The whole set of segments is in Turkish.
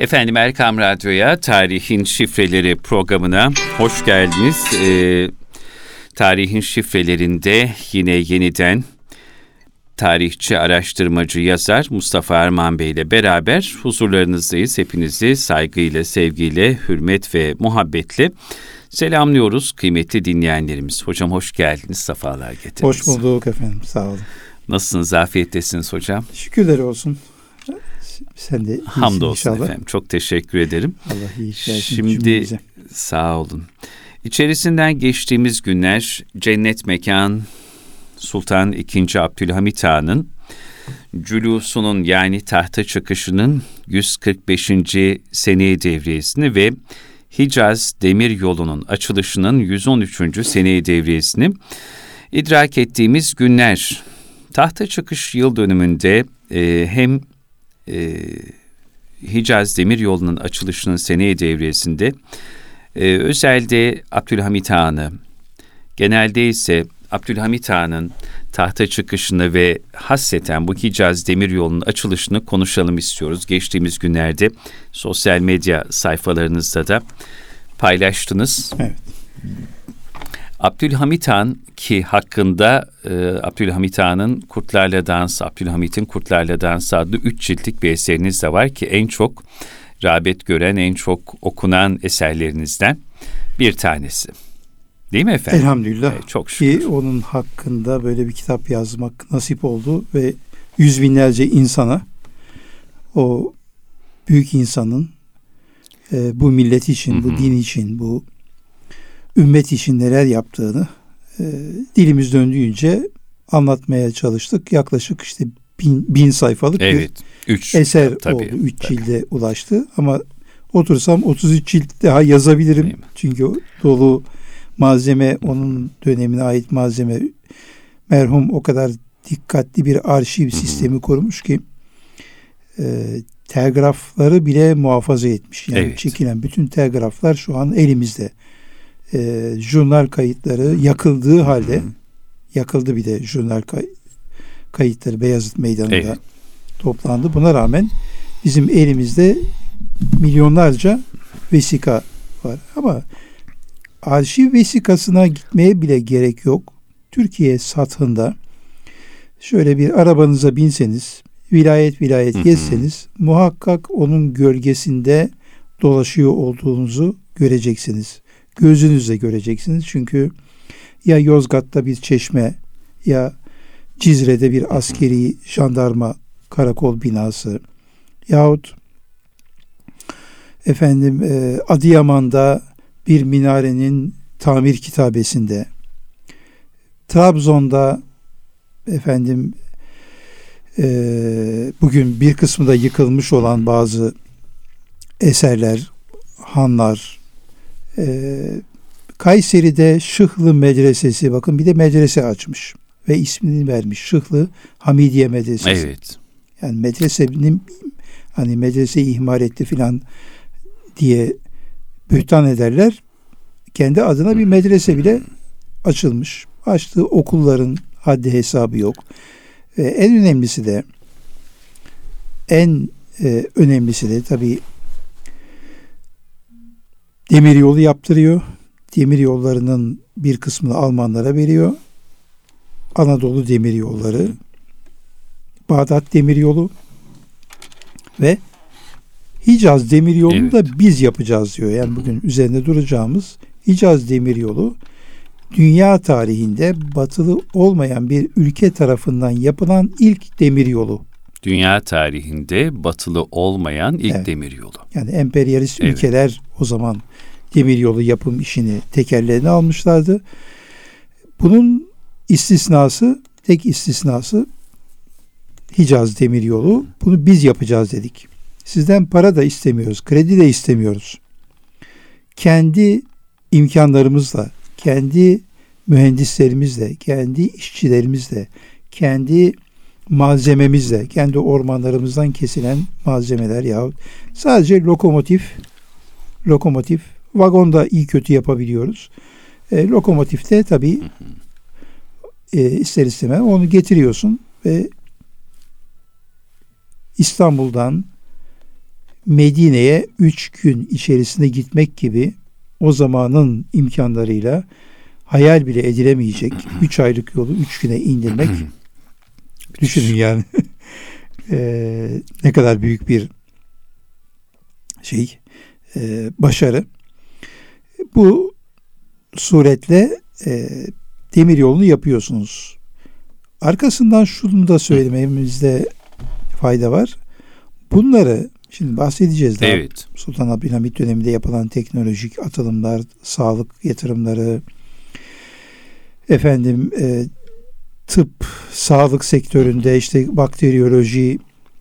Efendim Erkam Radyo'ya Tarihin Şifreleri programına hoş geldiniz. Ee, tarihin şifrelerinde yine yeniden tarihçi, araştırmacı, yazar Mustafa Erman Bey ile beraber huzurlarınızdayız. Hepinizi saygıyla, sevgiyle, hürmet ve muhabbetle selamlıyoruz kıymetli dinleyenlerimiz. Hocam hoş geldiniz, sefalar getirdiniz. Hoş bulduk efendim, sağ olun. Nasılsınız, afiyettesiniz hocam? Şükürler olsun. Sen de Hamdolsun inşallah. efendim. Çok teşekkür ederim. Allah iyi versin Şimdi sağ olun. İçerisinden geçtiğimiz günler cennet mekan Sultan II. Abdülhamit Han'ın cülusunun yani tahta çıkışının 145. seneyi devriyesini ve Hicaz Demir Yolu'nun açılışının 113. seneyi devriyesini idrak ettiğimiz günler. Tahta çıkış yıl dönümünde e, hem e, Hicaz Demir Yolu'nun açılışının seneyi devriyesinde e, özelde Abdülhamit Han'ı, genelde ise Abdülhamit Han'ın tahta çıkışını ve hasseten bu Hicaz Demir Yolu'nun açılışını konuşalım istiyoruz. Geçtiğimiz günlerde sosyal medya sayfalarınızda da paylaştınız. Evet. Abdülhamit Han ki hakkında e, Abdülhamit Han'ın Kurtlarla Dans, Abdülhamit'in Kurtlarla Dans adlı üç ciltlik bir eseriniz de var ki en çok rağbet gören, en çok okunan eserlerinizden bir tanesi. Değil mi efendim? Elhamdülillah Evet, çok şükür. ki onun hakkında böyle bir kitap yazmak nasip oldu ve yüz binlerce insana o büyük insanın e, bu millet için, Hı hı. bu din için, bu ümmet için neler yaptığını e, dilimiz döndüğünce anlatmaya çalıştık. Yaklaşık işte bin, bin sayfalık bir Evet. Üç. eser tabii, oldu. 3 tabii. cilde ulaştı ama otursam 33 cilt daha yazabilirim. Çünkü dolu malzeme onun dönemine ait malzeme merhum o kadar dikkatli bir arşiv sistemi kurmuş ki e, telgrafları bile muhafaza etmiş. Yani Evet. çekilen bütün telgraflar şu an elimizde. E, jurnal kayıtları yakıldığı halde yakıldı bir de jurnal kay- kayıtları Beyazıt Meydanı'nda Evet. toplandı. Buna rağmen bizim elimizde milyonlarca vesika var. Ama arşiv vesikasına gitmeye bile gerek yok. Türkiye sathında şöyle bir arabanıza binseniz, vilayet vilayet Hı hı. gezseniz muhakkak onun gölgesinde dolaşıyor olduğunuzu göreceksiniz. Gözünüzle göreceksiniz. Çünkü ya Yozgat'ta bir çeşme ya Cizre'de bir askeri jandarma karakol binası yahut efendim e, Adıyaman'da bir minarenin tamir kitabesinde Trabzon'da efendim e, bugün bir kısmı da yıkılmış olan bazı eserler, hanlar, e, Kayseri'de Şıhlı Medresesi, bakın bir de medrese açmış ve ismini vermiş. Şıhlı Hamidiye Medresesi. Evet. Yani medresenin hani medrese ihmal etti filan diye bühtan ederler. Kendi adına bir medrese bile açılmış. Açtığı okulların haddi hesabı yok. Ve en önemlisi de en e, önemlisi de tabii demir yolu yaptırıyor. Demir yollarının bir kısmını Almanlara veriyor. Anadolu demir yolları, Bağdat demir yolu ve Hicaz demir yolunu da biz yapacağız diyor. Yani bugün üzerinde duracağımız Hicaz demir yolu dünya tarihinde batılı olmayan bir ülke tarafından yapılan ilk demir yolu. Dünya tarihinde batılı olmayan ilk Evet. demir yolu. Yani emperyalist Evet. ülkeler o zaman demir yolu yapım işini tekerlerine almışlardı. Bunun istisnası, tek istisnası Hicaz demir yolu. Bunu biz yapacağız dedik. Sizden para da istemiyoruz, kredi de istemiyoruz. Kendi imkanlarımızla, kendi mühendislerimizle, kendi işçilerimizle, kendi malzememizle, kendi ormanlarımızdan kesilen malzemeler yahut sadece lokomotif, lokomotif, vagonda iyi kötü yapabiliyoruz. E, lokomotifte tabii e, ister istemez onu getiriyorsun ve İstanbul'dan Medine'ye üç gün içerisinde gitmek gibi o zamanın imkanlarıyla hayal bile edilemeyecek üç aylık yolu üç güne indirmek düşünün yani e, ne kadar büyük bir şey e, başarı. Bu suretle e, demir yolunu yapıyorsunuz. Arkasından şunu da söylememizde fayda var. Bunları şimdi bahsedeceğiz daha. Evet. Sultan Abdülhamit döneminde yapılan teknolojik atılımlar, sağlık yatırımları, efendim e, tıp, sağlık sektöründe işte bakteriyoloji,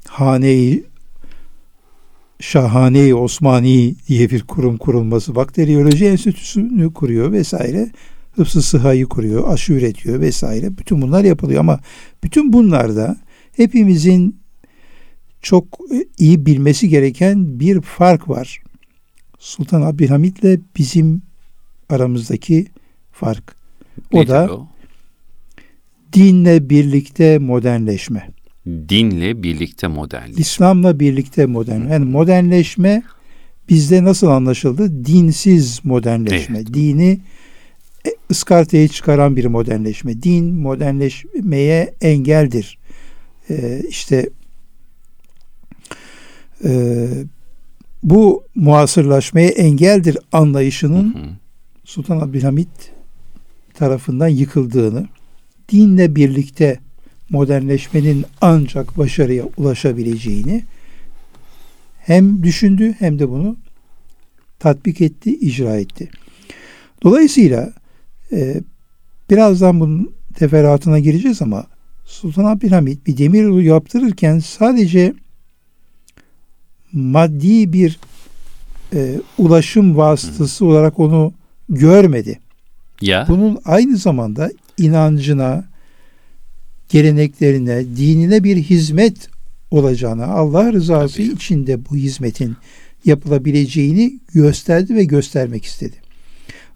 haneyi Şahane Osmani diye bir kurum kurulması, bakteriyoloji enstitüsünü kuruyor vesaire. Hıfzı sıhhayı kuruyor, aşı üretiyor vesaire. Bütün bunlar yapılıyor ama bütün bunlarda hepimizin çok iyi bilmesi gereken bir fark var. Sultan Abdülhamit ile bizim aramızdaki fark. O Nedir da o? Dinle birlikte modernleşme. Dinle birlikte modernlik. İslam'la birlikte modern. Yani modernleşme bizde nasıl anlaşıldı? Dinsiz modernleşme. Evet. Dini e, ıskartaya çıkaran bir modernleşme. Din modernleşmeye engeldir. Ee, işte e, bu muasırlaşmaya engeldir anlayışının Hı. Sultan Abdülhamit tarafından yıkıldığını, dinle birlikte modernleşmenin ancak başarıya ulaşabileceğini hem düşündü hem de bunu tatbik etti, icra etti. Dolayısıyla e, birazdan bunun teferruatına gireceğiz ama Sultan Abdülhamit bir demir yolu yaptırırken sadece maddi bir e, ulaşım vasıtası olarak onu görmedi. Ya Bunun aynı zamanda inancına, geleneklerine, dinine bir hizmet olacağına, Allah rızası Tabii. içinde bu hizmetin yapılabileceğini gösterdi ve göstermek istedi.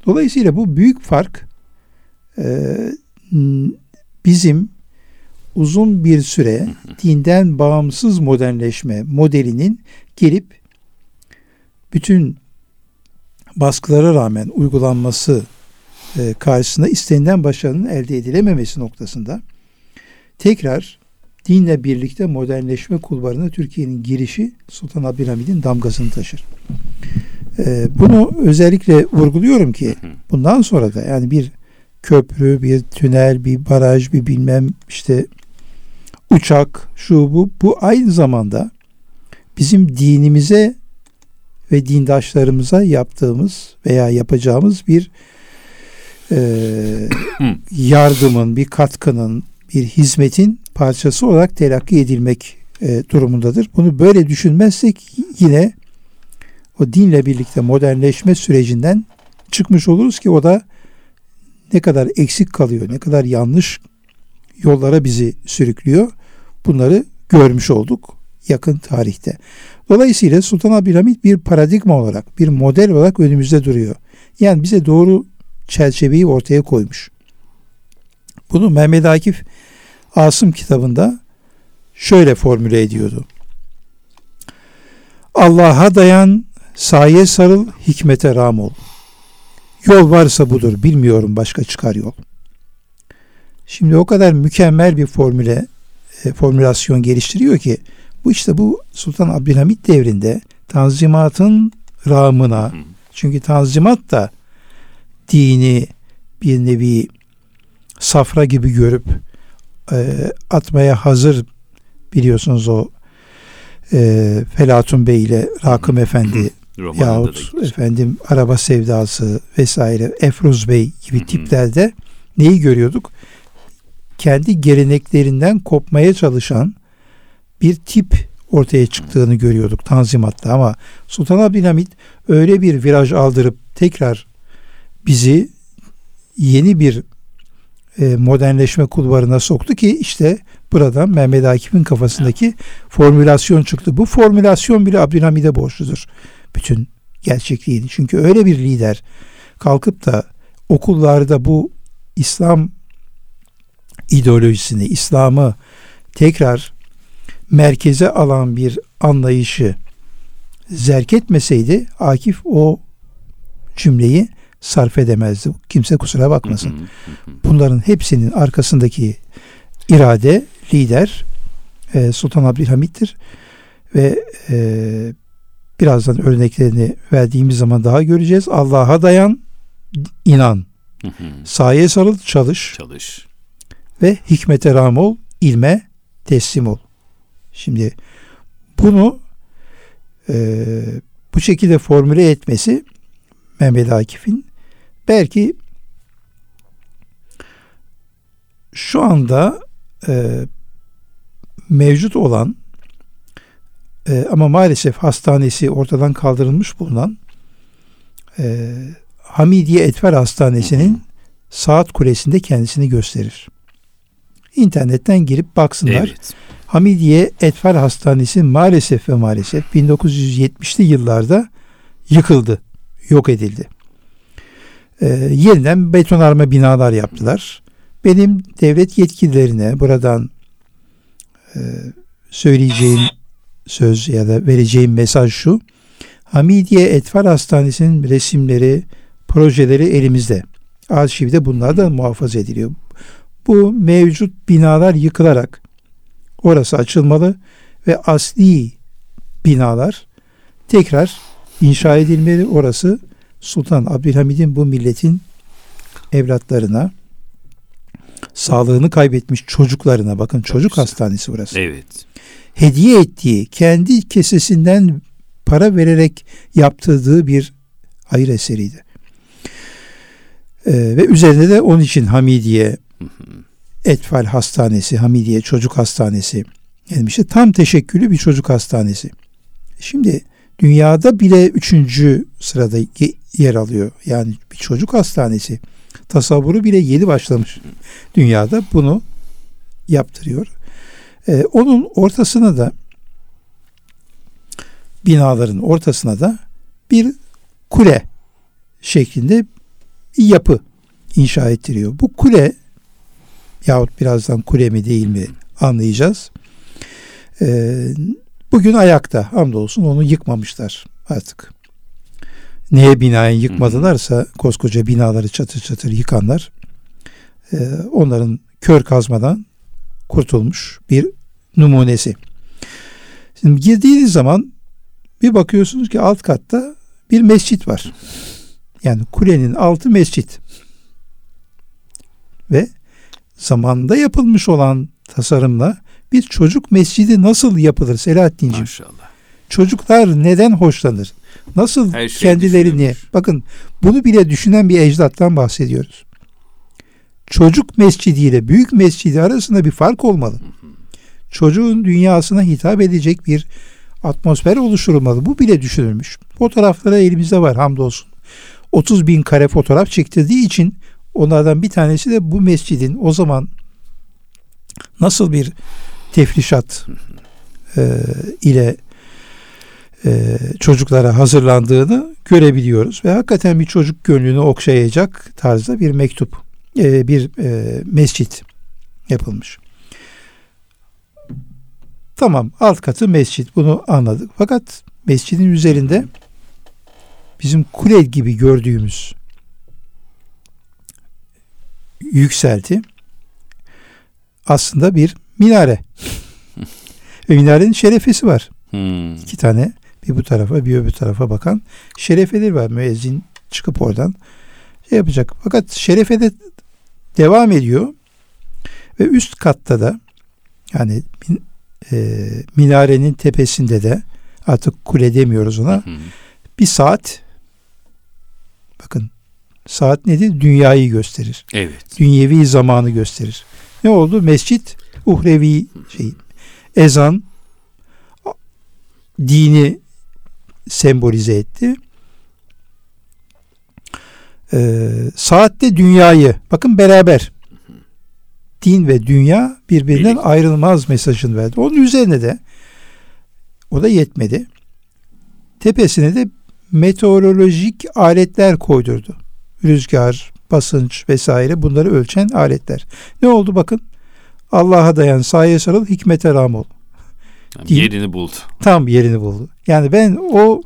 Dolayısıyla bu büyük fark e, bizim uzun bir süre dinden bağımsız modernleşme modelinin gelip bütün baskılara rağmen uygulanması e, karşısında istenilen başarının elde edilememesi noktasında tekrar dinle birlikte modernleşme kulvarına Türkiye'nin girişi Sultan Abdülhamid'in damgasını taşır. E, bunu özellikle vurguluyorum ki bundan sonra da yani bir köprü, bir tünel, bir baraj, bir bilmem işte uçak, şu bu bu aynı zamanda bizim dinimize ve dindaşlarımıza yaptığımız veya yapacağımız bir e, yardımın, bir katkının, bir hizmetin parçası olarak telakki edilmek e, durumundadır. Bunu böyle düşünmezsek yine o dinle birlikte modernleşme sürecinden çıkmış oluruz ki o da ne kadar eksik kalıyor, ne kadar yanlış yollara bizi sürüklüyor. Bunları görmüş olduk yakın tarihte. Dolayısıyla Sultan Abdülhamit bir paradigma olarak, bir model olarak önümüzde duruyor. Yani bize doğru çerçeveyi ortaya koymuş. Bunu Mehmet Akif Asım kitabında şöyle formüle ediyordu. Allah'a dayan, saye sarıl, hikmete ram ol. Yol varsa budur, bilmiyorum başka çıkar yol. Şimdi o kadar mükemmel bir formüle, e, formülasyon geliştiriyor ki bu işte bu Sultan Abdülhamit devrinde Tanzimat'ın rağmına çünkü Tanzimat da dini bir nevi safra gibi görüp e, atmaya hazır biliyorsunuz o e, Felatun Bey ile Rakım Efendi yahut efendim araba sevdası vesaire Efruz Bey gibi tiplerde neyi görüyorduk? Kendi geleneklerinden kopmaya çalışan bir tip ortaya çıktığını görüyorduk Tanzimat'ta ama Sultan Abdülhamit öyle bir viraj aldırıp tekrar bizi yeni bir e, modernleşme kulvarına soktu ki işte buradan Mehmet Akif'in kafasındaki formülasyon çıktı. Bu formülasyon bile Abdülhamid'e borçludur. Bütün gerçekliğini. Çünkü öyle bir lider kalkıp da okullarda bu İslam ideolojisini, İslam'ı tekrar merkeze alan bir anlayışı zerk etmeseydi Akif o cümleyi sarf edemezdi. Kimse kusura bakmasın. Bunların hepsinin arkasındaki irade, lider e, Sultan Abdülhamit'tir. Ve e, birazdan örneklerini verdiğimiz zaman daha göreceğiz. Allah'a dayan, inan. Saye sarıl, çalış. Çalış. Ve hikmete ram ol, ilme teslim ol. Şimdi bunu e, bu şekilde formüle etmesi Mehmet Akif'in belki şu anda e, mevcut olan e, ama maalesef hastanesi ortadan kaldırılmış bulunan e, Hamidiye Etfer Hastanesi'nin saat kulesinde kendisini gösterir. İnternetten girip baksınlar. Evet. Hamidiye Etfer Hastanesi maalesef ve maalesef 1970'li yıllarda yıkıldı, yok edildi. Ee, yeniden betonarme binalar yaptılar. Benim devlet yetkililerine buradan e, söyleyeceğim söz ya da vereceğim mesaj şu. Hamidiye Etfer Hastanesi'nin resimleri, projeleri elimizde. Arşivde bunlar da muhafaza ediliyor. Bu mevcut binalar yıkılarak orası açılmalı ve asli binalar tekrar inşa edilmeli. Orası Sultan Abdülhamid'in bu milletin evlatlarına sağlığını kaybetmiş çocuklarına bakın çocuk hastanesi burası. Evet. Hediye ettiği kendi kesesinden para vererek yaptırdığı bir hayır eseriydi. Ee, ve üzerinde de onun için Hamidiye Etfal Hastanesi, Hamidiye Çocuk Hastanesi gelmişti. Tam teşekkülü bir çocuk hastanesi. Şimdi dünyada bile üçüncü sırada ye- yer alıyor. Yani bir çocuk hastanesi. Tasavvuru bile yeni başlamış. Dünyada bunu yaptırıyor. Ee, onun ortasına da binaların ortasına da bir kule şeklinde bir yapı inşa ettiriyor. Bu kule yahut birazdan kule mi değil mi anlayacağız. Ee, bugün ayakta hamdolsun onu yıkmamışlar artık. Neye binaen yıkmadılarsa koskoca binaları çatır çatır yıkanlar e, onların kör kazmadan kurtulmuş bir numunesi. Şimdi girdiğiniz zaman bir bakıyorsunuz ki alt katta bir mescit var. Yani kulenin altı mescit. Ve zamanında yapılmış olan tasarımla bir çocuk mescidi nasıl yapılır Selahattin'ciğim? Maşallah. Çocuklar neden hoşlanır? Nasıl Her şey kendilerini bakın bunu bile düşünen bir ecdattan bahsediyoruz. Çocuk mescidiyle büyük mescidi arasında bir fark olmalı. Çocuğun dünyasına hitap edecek bir atmosfer oluşturulmalı. Bu bile düşünülmüş. Fotoğrafları elimizde var hamdolsun. 30 bin kare fotoğraf çektirdiği için onlardan bir tanesi de bu mescidin o zaman nasıl bir tefrişat e, ile e, çocuklara hazırlandığını görebiliyoruz ve hakikaten bir çocuk gönlünü okşayacak tarzda bir mektup, e, bir e, mescit yapılmış. Tamam alt katı mescit bunu anladık. Fakat mescidin üzerinde bizim kule gibi gördüğümüz yükselti aslında bir minare. Ve minarenin şerefesi var. Hmm. İki tane bir bu tarafa bir öbür tarafa bakan şerefeler var. Müezzin çıkıp oradan şey yapacak. Fakat şerefe de devam ediyor ve üst katta da yani e, minarenin tepesinde de artık kule demiyoruz ona Hı. bir saat bakın saat nedir? Dünyayı gösterir. Evet. Dünyevi zamanı gösterir. Ne oldu? Mescit uhrevi şey ezan dini sembolize etti. Ee, saatte dünyayı bakın beraber din ve dünya birbirinden ayrılmaz mesajını verdi. Onun üzerine de o da yetmedi. Tepesine de meteorolojik aletler koydurdu. Rüzgar, basınç vesaire bunları ölçen aletler. Ne oldu bakın? Allah'a dayan, saye sarıl, hikmete ram ol. Diyeyim. Yerini buldu. Tam yerini buldu. Yani ben o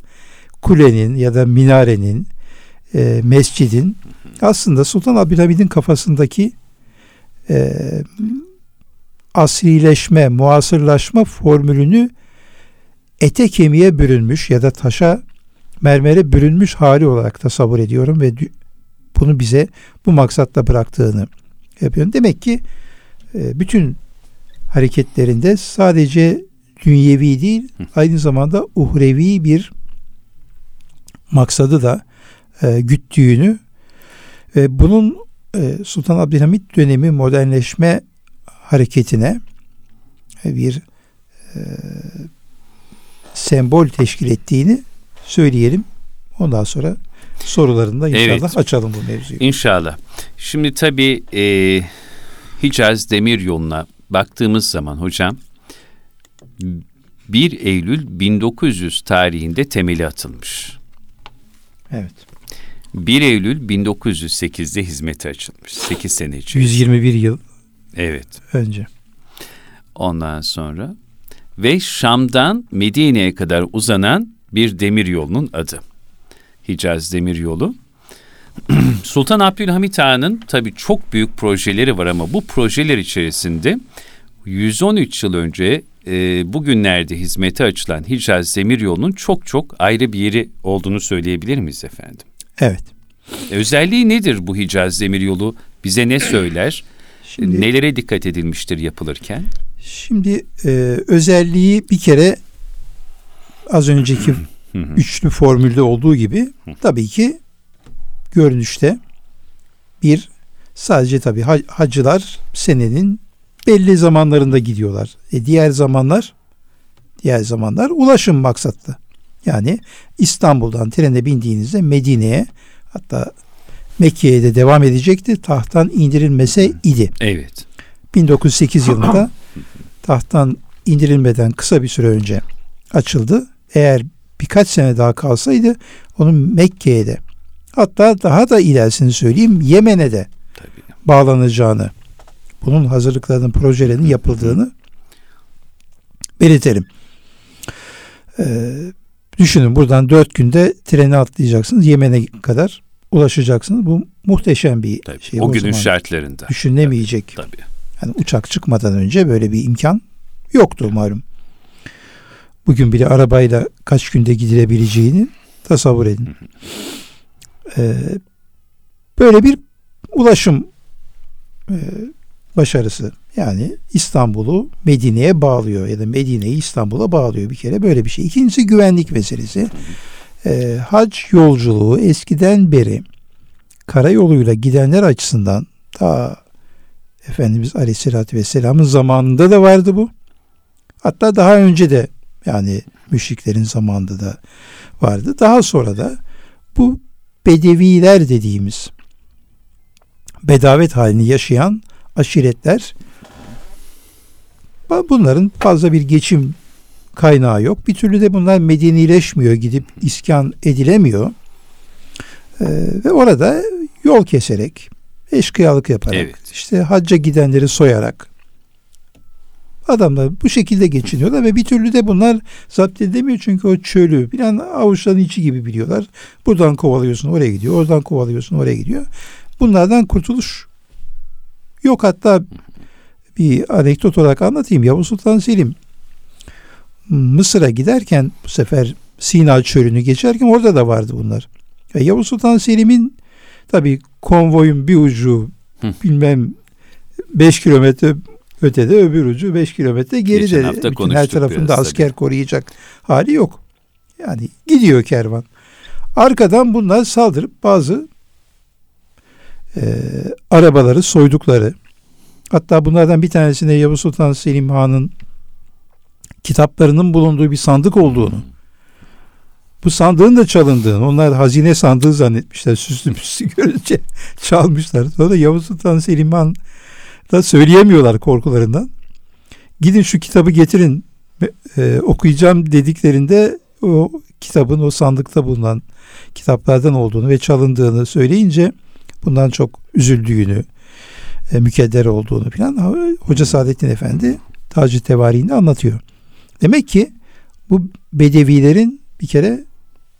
kulenin ya da minarenin, e, mescidin aslında Sultan Abdülhamid'in kafasındaki e, asrileşme, muasırlaşma formülünü ete kemiğe bürünmüş ya da taşa mermere bürünmüş hali olarak tasavvur ediyorum ve bunu bize bu maksatla bıraktığını yapıyorum. Demek ki bütün hareketlerinde sadece dünyevi değil aynı zamanda uhrevi bir maksadı da e, güttüğünü ve bunun e, Sultan Abdülhamit dönemi modernleşme hareketine e, bir e, sembol teşkil ettiğini söyleyelim. Ondan sonra sorularında inşallah Evet. açalım bu mevzuyu. İnşallah. Şimdi tabii e, Hicaz Demir Yolu'na baktığımız zaman hocam 1 Eylül 1900 tarihinde temeli atılmış. Evet. 1 Eylül 1908'de hizmete açılmış. 8 sene içinde. 121 yıl Evet. önce. Ondan sonra ve Şam'dan Medine'ye kadar uzanan bir demir yolunun adı. Hicaz Demir Yolu. Sultan Abdülhamit Han'ın tabii çok büyük projeleri var ama bu projeler içerisinde 113 yıl önce e, bugünlerde hizmete açılan Hicaz Demir Yolu'nun çok çok ayrı bir yeri olduğunu söyleyebilir miyiz efendim? Evet. Özelliği nedir bu Hicaz Demir Yolu? Bize ne söyler? Şimdi, Nelere dikkat edilmiştir yapılırken? şimdi e, özelliği bir kere az önceki üçlü formülde olduğu gibi tabii ki görünüşte bir sadece tabii ha- hacılar senenin belli zamanlarında gidiyorlar. E diğer zamanlar diğer zamanlar ulaşım maksatlı. Yani İstanbul'dan trene bindiğinizde Medine'ye hatta Mekke'ye de devam edecekti. Tahttan indirilmese idi. Evet. 1908 yılında tahttan indirilmeden kısa bir süre önce açıldı. Eğer birkaç sene daha kalsaydı onun Mekke'ye de hatta daha da ilerisini söyleyeyim Yemen'e de Tabii. bağlanacağını bunun hazırlıklarının projelerinin yapıldığını belirtelim. Ee, düşünün buradan dört günde treni atlayacaksınız Yemen'e kadar ulaşacaksınız. Bu muhteşem bir Tabii. şey. o günün zaman şartlarında. düşünülemeyecek. Tabii. Yani uçak çıkmadan önce böyle bir imkan yoktu malum. Bugün bile arabayla kaç günde gidilebileceğini tasavvur edin. Ee, böyle bir ulaşım e, başarısı. Yani İstanbul'u Medine'ye bağlıyor ya da Medine'yi İstanbul'a bağlıyor bir kere böyle bir şey. İkincisi güvenlik meselesi. Ee, hac yolculuğu eskiden beri karayoluyla gidenler açısından ta Efendimiz Aleyhisselatü Vesselam'ın zamanında da vardı bu. Hatta daha önce de yani müşriklerin zamanında da vardı. Daha sonra da bu bedeviler dediğimiz bedavet halini yaşayan aşiretler bunların fazla bir geçim kaynağı yok. Bir türlü de bunlar medenileşmiyor, gidip iskan edilemiyor. Ee, ve orada yol keserek, eşkıyalık yaparak, Evet. işte hacca gidenleri soyarak adamlar bu şekilde geçiniyorlar ve bir türlü de bunlar zapt edemiyor çünkü o çölü bir an avuçların içi gibi biliyorlar. Buradan kovalıyorsun oraya gidiyor, oradan kovalıyorsun oraya gidiyor. Bunlardan kurtuluş yok hatta bir anekdot olarak anlatayım. Yavuz Sultan Selim Mısır'a giderken bu sefer Sina çölünü geçerken orada da vardı bunlar. Ve Yavuz Sultan Selim'in tabii konvoyun bir ucu bilmem 5 kilometre ötede öbür ucu 5 kilometre geride. Geçen Bütün her tarafında asker tabii. koruyacak hali yok. Yani gidiyor kervan. Arkadan bunlar saldırıp bazı e, arabaları soydukları hatta bunlardan bir tanesinde Yavuz Sultan Selim Han'ın kitaplarının bulunduğu bir sandık olduğunu bu sandığın da çalındığını onlar hazine sandığı zannetmişler süslü püslü görünce çalmışlar. Sonra Yavuz Sultan Selim Han da söyleyemiyorlar korkularından. Gidin şu kitabı getirin e, okuyacağım dediklerinde o kitabın o sandıkta bulunan kitaplardan olduğunu ve çalındığını söyleyince bundan çok üzüldüğünü, e, mükedder olduğunu falan Hoca Saadettin Efendi Taci Tevari'inde anlatıyor. Demek ki bu bedevilerin bir kere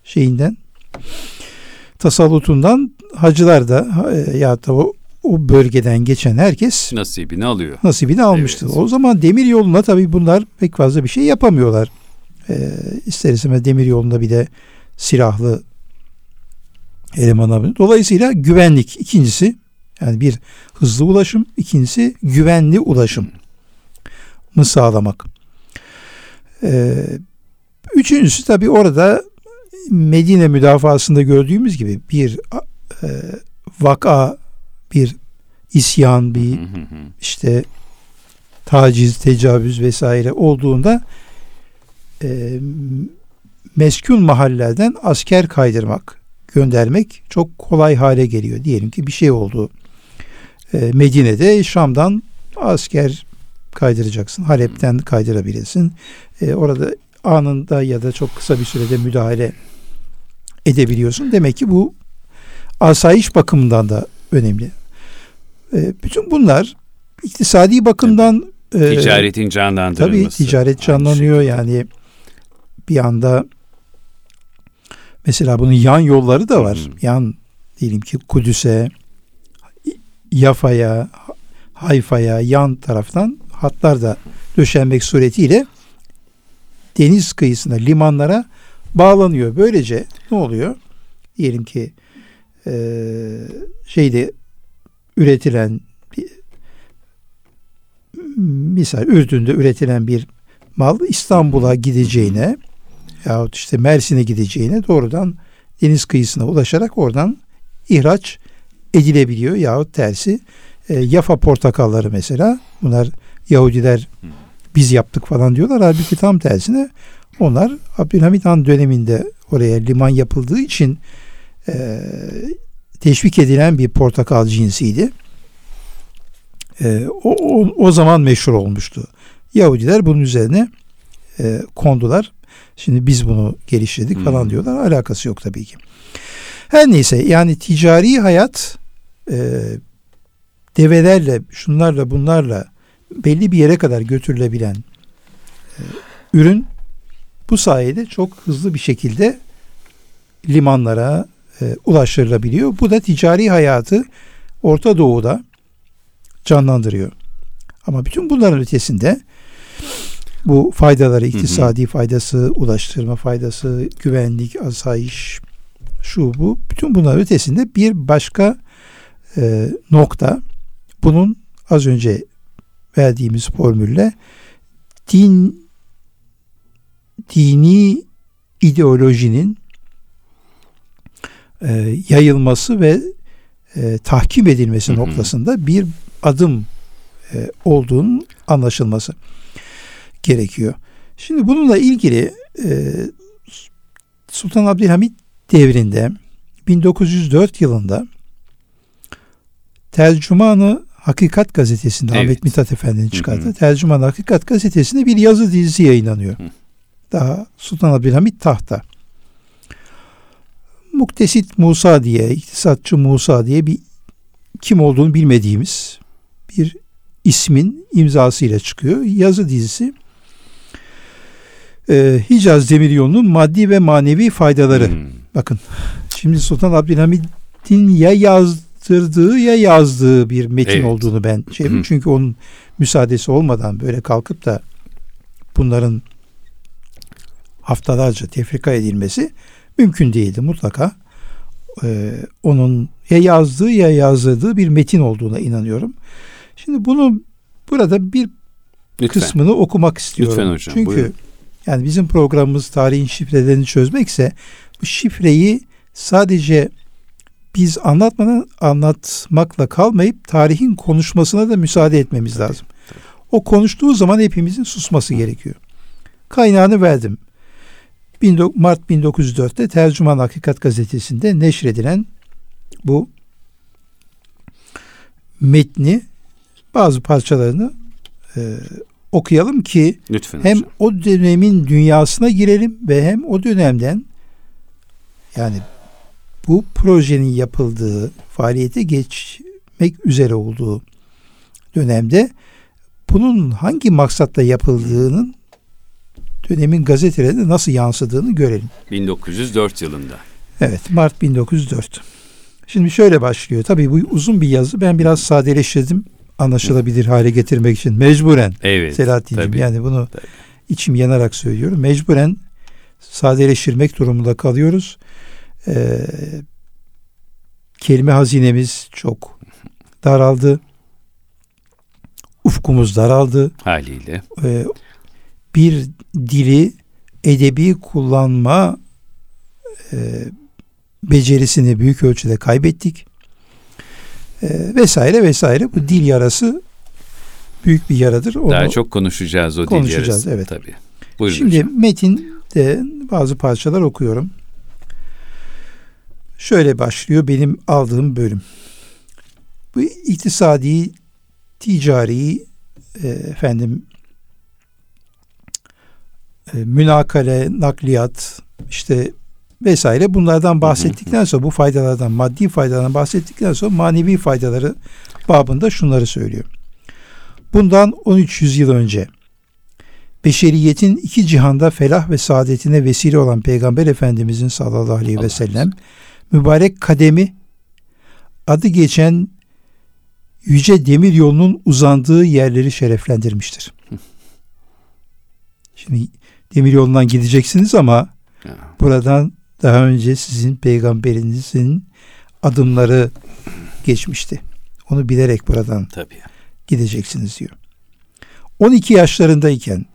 şeyinden tasallutundan hacılar da e, ya da o, o bölgeden geçen herkes Nasibini alıyor. nasibini almıştı. Evet. O zaman demir yoluna tabii bunlar pek fazla bir şey yapamıyorlar. Ee, ister istemez demir yolunda bir de silahlı eleman. Dolayısıyla güvenlik ikincisi yani bir hızlı ulaşım ikincisi güvenli ulaşım mı sağlamak. Ee, üçüncüsü tabii orada Medine müdafasında gördüğümüz gibi bir e, vaka, bir isyan, bir işte taciz, tecavüz vesaire olduğunda e, meskun mahallelerden asker kaydırmak, göndermek çok kolay hale geliyor. Diyelim ki bir şey oldu. E, Medine'de Şam'dan asker kaydıracaksın. Halep'ten kaydırabilirsin. E, orada anında ya da çok kısa bir sürede müdahale edebiliyorsun. Demek ki bu asayiş bakımından da önemli. E, bütün bunlar iktisadi bakımdan e, Ticaretin canlandırılması. Tabii ticaret Aynı canlanıyor yani bir anda mesela bunun yan yolları da var. Hı hı. Yan diyelim ki Kudüs'e, Yafa'ya, Hayfa'ya yan taraftan hatlar da döşenmek suretiyle deniz kıyısına, limanlara bağlanıyor. Böylece ne oluyor? Diyelim ki eee, şeyde üretilen bir- misal Ürdün'de üretilen bir mal İstanbul'a gideceğine yahut işte Mersin'e gideceğine doğrudan deniz kıyısına ulaşarak oradan ihraç edilebiliyor. Yahut tersi e, Yafa portakalları mesela bunlar Yahudiler biz yaptık falan diyorlar. Halbuki tam tersine onlar Abdülhamit Han döneminde oraya liman yapıldığı için e, teşvik edilen bir portakal cinsiydi. E, o, o, o zaman meşhur olmuştu. Yahudiler bunun üzerine e, kondular. Şimdi biz bunu geliştirdik Hmm. falan diyorlar. Alakası yok tabii ki. Her neyse yani ticari hayat e, develerle, şunlarla, bunlarla belli bir yere kadar götürülebilen e, ürün bu sayede çok hızlı bir şekilde limanlara e, ulaştırılabiliyor. Bu da ticari hayatı Orta Doğu'da canlandırıyor. Ama bütün bunların ötesinde bu faydaları, iktisadi faydası, ulaştırma faydası, güvenlik, asayiş, şu bu. Bütün bunların ötesinde bir başka e, nokta bunun az önce verdiğimiz formülle din dini ideolojinin e, yayılması ve e, tahkim edilmesi Hı hı. noktasında bir adım e, olduğunun anlaşılması gerekiyor. Şimdi bununla ilgili e, Sultan Abdülhamit devrinde 1904 yılında Tercümanı Hakikat gazetesinde Evet. Ahmet Mithat Efendi'nin çıkardığı Hı hı. Tercümanı Hakikat gazetesinde bir yazı dizisi yayınlanıyor. Hı. Daha Sultan Abdülhamit tahta. Muktesit Musa diye, iktisatçı Musa diye bir kim olduğunu bilmediğimiz bir ismin imzasıyla çıkıyor. Yazı dizisi e, Hicaz Demiryolu'nun maddi ve manevi faydaları. Hmm. Bakın şimdi Sultan Abdülhamid'in ya yazdırdığı ya yazdığı bir metin Evet. olduğunu ben şey Hı. çünkü onun müsaadesi olmadan böyle kalkıp da bunların haftalarca tefrika edilmesi mümkün değildi mutlaka. e, onun ya yazdığı ya yazdırdığı bir metin olduğuna inanıyorum. Şimdi bunu burada bir Lütfen. kısmını okumak istiyorum. Lütfen hocam, Çünkü buyurun. yani bizim programımız tarihin şifrelerini çözmekse bu şifreyi sadece biz anlatmadan anlatmakla kalmayıp tarihin konuşmasına da müsaade etmemiz Tabii, lazım. O konuştuğu zaman hepimizin susması gerekiyor. Kaynağını verdim. 19 Mart 1904'te Tercüman Hakikat gazetesinde neşredilen bu metni bazı parçalarını e, okuyalım ki Lütfen hem hocam. o dönemin dünyasına girelim ve hem o dönemden yani bu projenin yapıldığı, faaliyete geçmek üzere olduğu dönemde bunun hangi maksatla yapıldığının dönemin gazetelerinde nasıl yansıdığını görelim. 1904 yılında. Evet Mart 1904. Şimdi şöyle başlıyor. Tabii bu uzun bir yazı. Ben biraz sadeleştirdim. Anlaşılabilir hale getirmek için. Mecburen. Evet. Selahattin'cim tabii. yani bunu Tabii. içim yanarak söylüyorum. Mecburen sadeleştirmek durumunda kalıyoruz. Ee, kelime hazinemiz çok daraldı. Ufkumuz daraldı. Haliyle. Ee, bir dili edebi kullanma e, becerisini büyük ölçüde kaybettik. Ee, vesaire vesaire. Bu dil yarası büyük bir yaradır. Onu Daha çok konuşacağız o dil konuşacağız, yarısı. evet. Tabii. Buyurun Şimdi hocam. metinde bazı parçalar okuyorum. Şöyle başlıyor benim aldığım bölüm. Bu iktisadi, ticari, e, efendim e, münakale, nakliyat, işte vesaire bunlardan bahsettikten sonra bu faydalardan, maddi faydalardan bahsettikten sonra manevi faydaları babında şunları söylüyor. Bundan 1300 yıl önce beşeriyetin iki cihanda felah ve saadetine vesile olan Peygamber Efendimizin sallallahu aleyhi ve sellem mübarek kademi adı geçen yüce demir yolunun uzandığı yerleri şereflendirmiştir. Şimdi demir yolundan gideceksiniz ama Ya, buradan daha önce sizin peygamberinizin adımları geçmişti. Onu bilerek buradan tabii. gideceksiniz diyor. 12 yaşlarındayken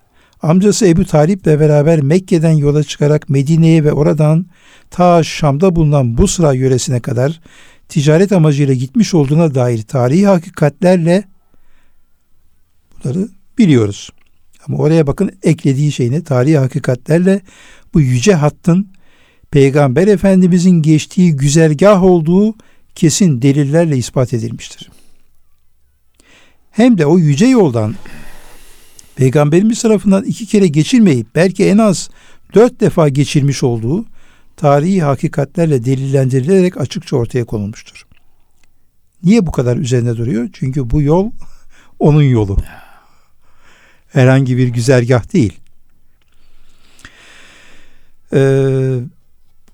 amcası Ebu Talip'le beraber Mekke'den yola çıkarak Medine'ye ve oradan ta Şam'da bulunan Busra yöresine kadar ticaret amacıyla gitmiş olduğuna dair tarihi hakikatlerle bunları biliyoruz. Ama oraya bakın eklediği şey ne? Tarihi hakikatlerle bu yüce hattın Peygamber Efendimizin geçtiği güzergah olduğu kesin delillerle ispat edilmiştir hem de o yüce yoldan Peygamberimiz tarafından iki kere geçilmeyip belki en az dört defa geçilmiş olduğu tarihi hakikatlerle delillendirilerek açıkça ortaya konulmuştur. Niye bu kadar üzerine duruyor? Çünkü bu yol onun yolu. Herhangi bir güzergah değil. Ee,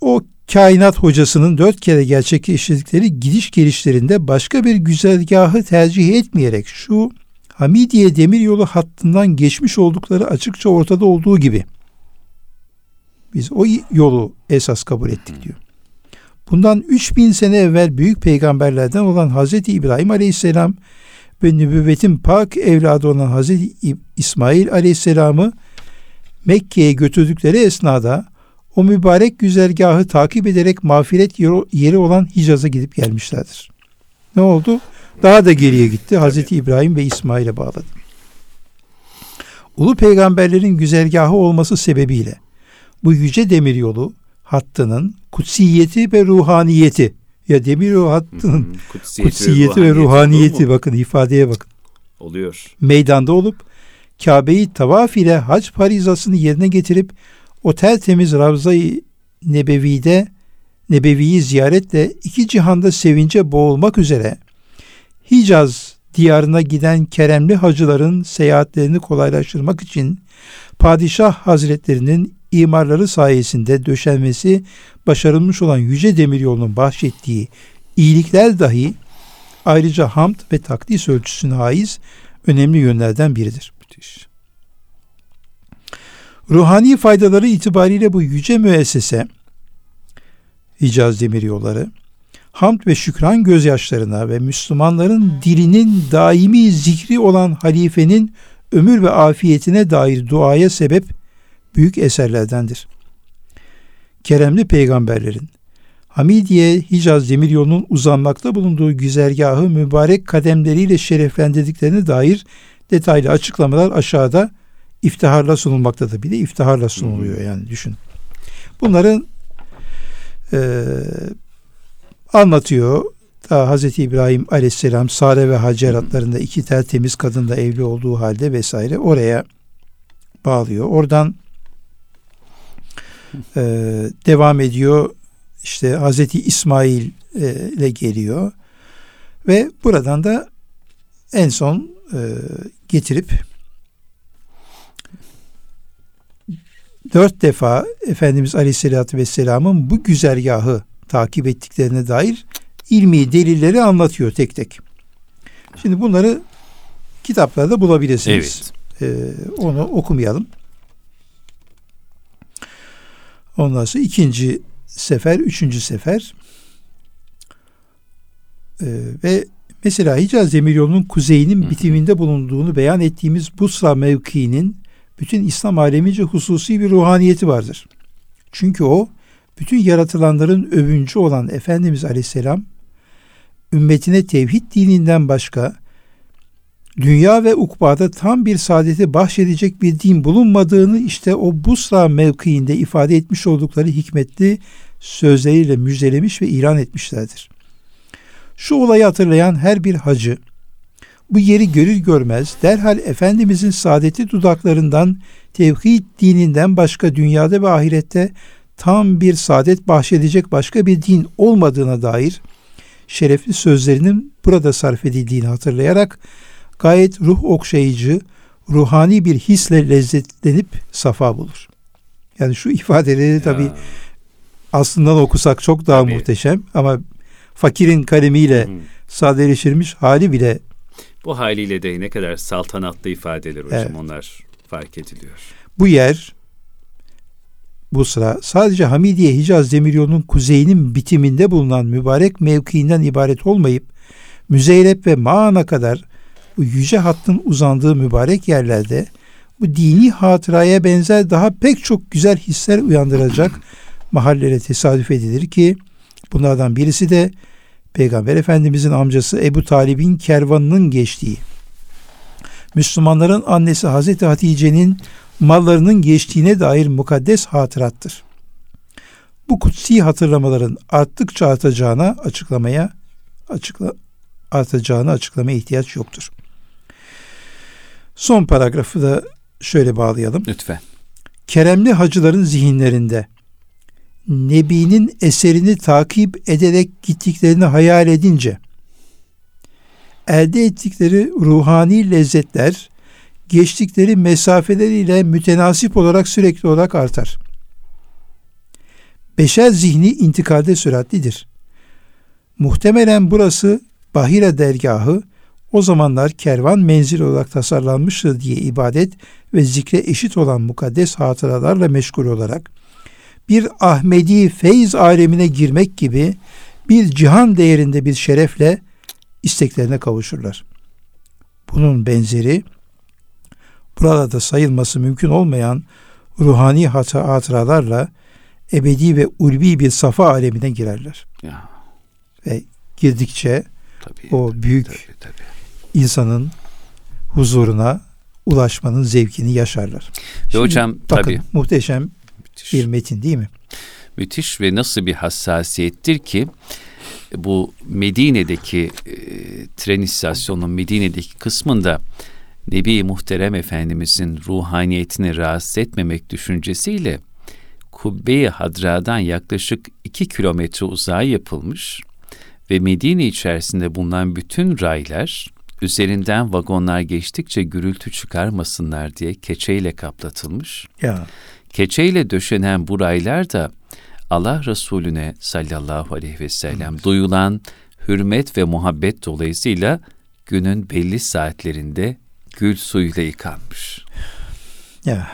o kainat hocasının dört kere gerçekleştirdikleri gidiş gelişlerinde başka bir güzergahı tercih etmeyerek şu Hamidiye demiryolu hattından geçmiş oldukları açıkça ortada olduğu gibi biz o yolu esas kabul ettik diyor. Bundan 3000 sene evvel büyük peygamberlerden olan Hazreti İbrahim Aleyhisselam ve nübüvvetin pak evladı olan Hazreti İsmail Aleyhisselam'ı Mekke'ye götürdükleri esnada o mübarek güzergahı takip ederek mağfiret yeri olan Hicaz'a gidip gelmişlerdir. Ne oldu? Daha da geriye gitti. Hazreti İbrahim ve İsmail'e bağladı. Ulu peygamberlerin güzergahı olması sebebiyle bu yüce demiryolu hattının kutsiyeti ve ruhaniyeti ya demiryolu hattının Kutsiyeti, kutsiyeti ve ruhaniyeti mu? bakın ifadeye bakın. oluyor. Meydanda olup Kabe'yi tavaf ile hac farizasını yerine getirip o tertemiz Ravza-i Nebevi'de Nebevi'yi ziyaretle iki cihanda sevince boğulmak üzere Hicaz diyarına giden keremli hacıların seyahatlerini kolaylaştırmak için padişah hazretlerinin imarları sayesinde döşenmesi başarılmış olan yüce demiryolunun bahşettiği iyilikler dahi ayrıca hamd ve takdis ölçüsüne haiz önemli yönlerden biridir. Müthiş. Ruhani faydaları itibariyle bu yüce müessese Hicaz Demiryolları hamd ve şükran gözyaşlarına ve Müslümanların dilinin daimi zikri olan halifenin ömür ve afiyetine dair duaya sebep büyük eserlerdendir. Keremli peygamberlerin Hamidiye Hicaz Demiryolu'nun uzanmakta bulunduğu güzergahı mübarek kademleriyle şereflendirdiklerine dair detaylı açıklamalar aşağıda iftiharla sunulmaktadır. Bir de iftiharla sunuluyor yani düşün. Bunların e, anlatıyor. Daha Hazreti İbrahim Aleyhisselam Sare ve Hacer adlarında iki tertemiz kadınla evli olduğu halde vesaire oraya bağlıyor. Oradan e, devam ediyor. İşte Hazreti İsmail e, ile geliyor ve buradan da en son e, getirip dört defa Efendimiz Aleyhisselatü Vesselam'ın bu güzergahı takip ettiklerine dair ilmi delilleri anlatıyor tek tek. Şimdi bunları kitaplarda bulabilirsiniz. Evet. Ee, onu okumayalım. Ondan sonra ikinci sefer, üçüncü sefer ee, ve mesela Hicaz Demiryolu'nun kuzeyinin bitiminde bulunduğunu beyan ettiğimiz Busra mevkiinin bütün İslam alemince hususi bir ruhaniyeti vardır. Çünkü o bütün yaratılanların övüncü olan Efendimiz Aleyhisselam ümmetine tevhid dininden başka dünya ve ukbada tam bir saadeti bahşedecek bir din bulunmadığını işte o Busra mevkiinde ifade etmiş oldukları hikmetli sözleriyle müjdelemiş ve ilan etmişlerdir. Şu olayı hatırlayan her bir hacı bu yeri görür görmez derhal Efendimizin saadeti dudaklarından tevhid dininden başka dünyada ve ahirette tam bir saadet bahşedecek başka bir din olmadığına dair şerefli sözlerinin burada sarf edildiğini hatırlayarak gayet ruh okşayıcı, ruhani bir hisle lezzetlenip safa bulur. Yani şu ifadeleri tabi aslında okusak çok daha tabii. muhteşem ama fakirin kalemiyle sadeleştirilmiş hali bile bu haliyle de ne kadar saltanatlı ifadeler hocam evet. onlar fark ediliyor. Bu yer bu sıra sadece Hamidiye Hicaz Demiryolu'nun kuzeyinin bitiminde bulunan mübarek mevkiinden ibaret olmayıp Müzeyrep ve Maan'a kadar bu yüce hattın uzandığı mübarek yerlerde bu dini hatıraya benzer daha pek çok güzel hisler uyandıracak mahallelere tesadüf edilir ki bunlardan birisi de Peygamber Efendimizin amcası Ebu Talib'in kervanının geçtiği, Müslümanların annesi Hazreti Hatice'nin mallarının geçtiğine dair mukaddes hatırattır. Bu kutsi hatırlamaların arttıkça artacağına açıklamaya açıkla, artacağını açıklamaya ihtiyaç yoktur. Son paragrafı da şöyle bağlayalım. Lütfen. Keremli hacıların zihinlerinde Nebi'nin eserini takip ederek gittiklerini hayal edince elde ettikleri ruhani lezzetler geçtikleri mesafeleriyle mütenasip olarak sürekli olarak artar. Beşer zihni intikalde süratlidir. Muhtemelen burası Bahire dergahı o zamanlar kervan menzil olarak tasarlanmıştır diye ibadet ve zikre eşit olan mukaddes hatıralarla meşgul olarak bir Ahmedi feyz alemine girmek gibi bir cihan değerinde bir şerefle isteklerine kavuşurlar. Bunun benzeri burada da sayılması mümkün olmayan ruhani hatıralarla ebedi ve ulvi bir safa alemine girerler. Ya. Ve girdikçe tabii, o büyük tabii, tabii. İnsanın huzuruna ulaşmanın zevkini yaşarlar. Ve Şimdi, hocam bakın, tabii. muhteşem Müthiş. bir metin değil mi? Müthiş ve nasıl bir hassasiyettir ki bu Medine'deki e, tren istasyonunun Medine'deki kısmında Nebi Muhterem Efendimizin ruhaniyetini rahatsız etmemek düşüncesiyle Kubbe-i Hadra'dan yaklaşık iki kilometre uzağa yapılmış ve Medine içerisinde bulunan bütün raylar üzerinden vagonlar geçtikçe gürültü çıkarmasınlar diye keçeyle kaplatılmış. Ya. Keçeyle döşenen bu raylar da Allah Resulüne sallallahu aleyhi ve sellem evet. duyulan hürmet ve muhabbet dolayısıyla günün belli saatlerinde gül suyuyla yıkanmış. Ya.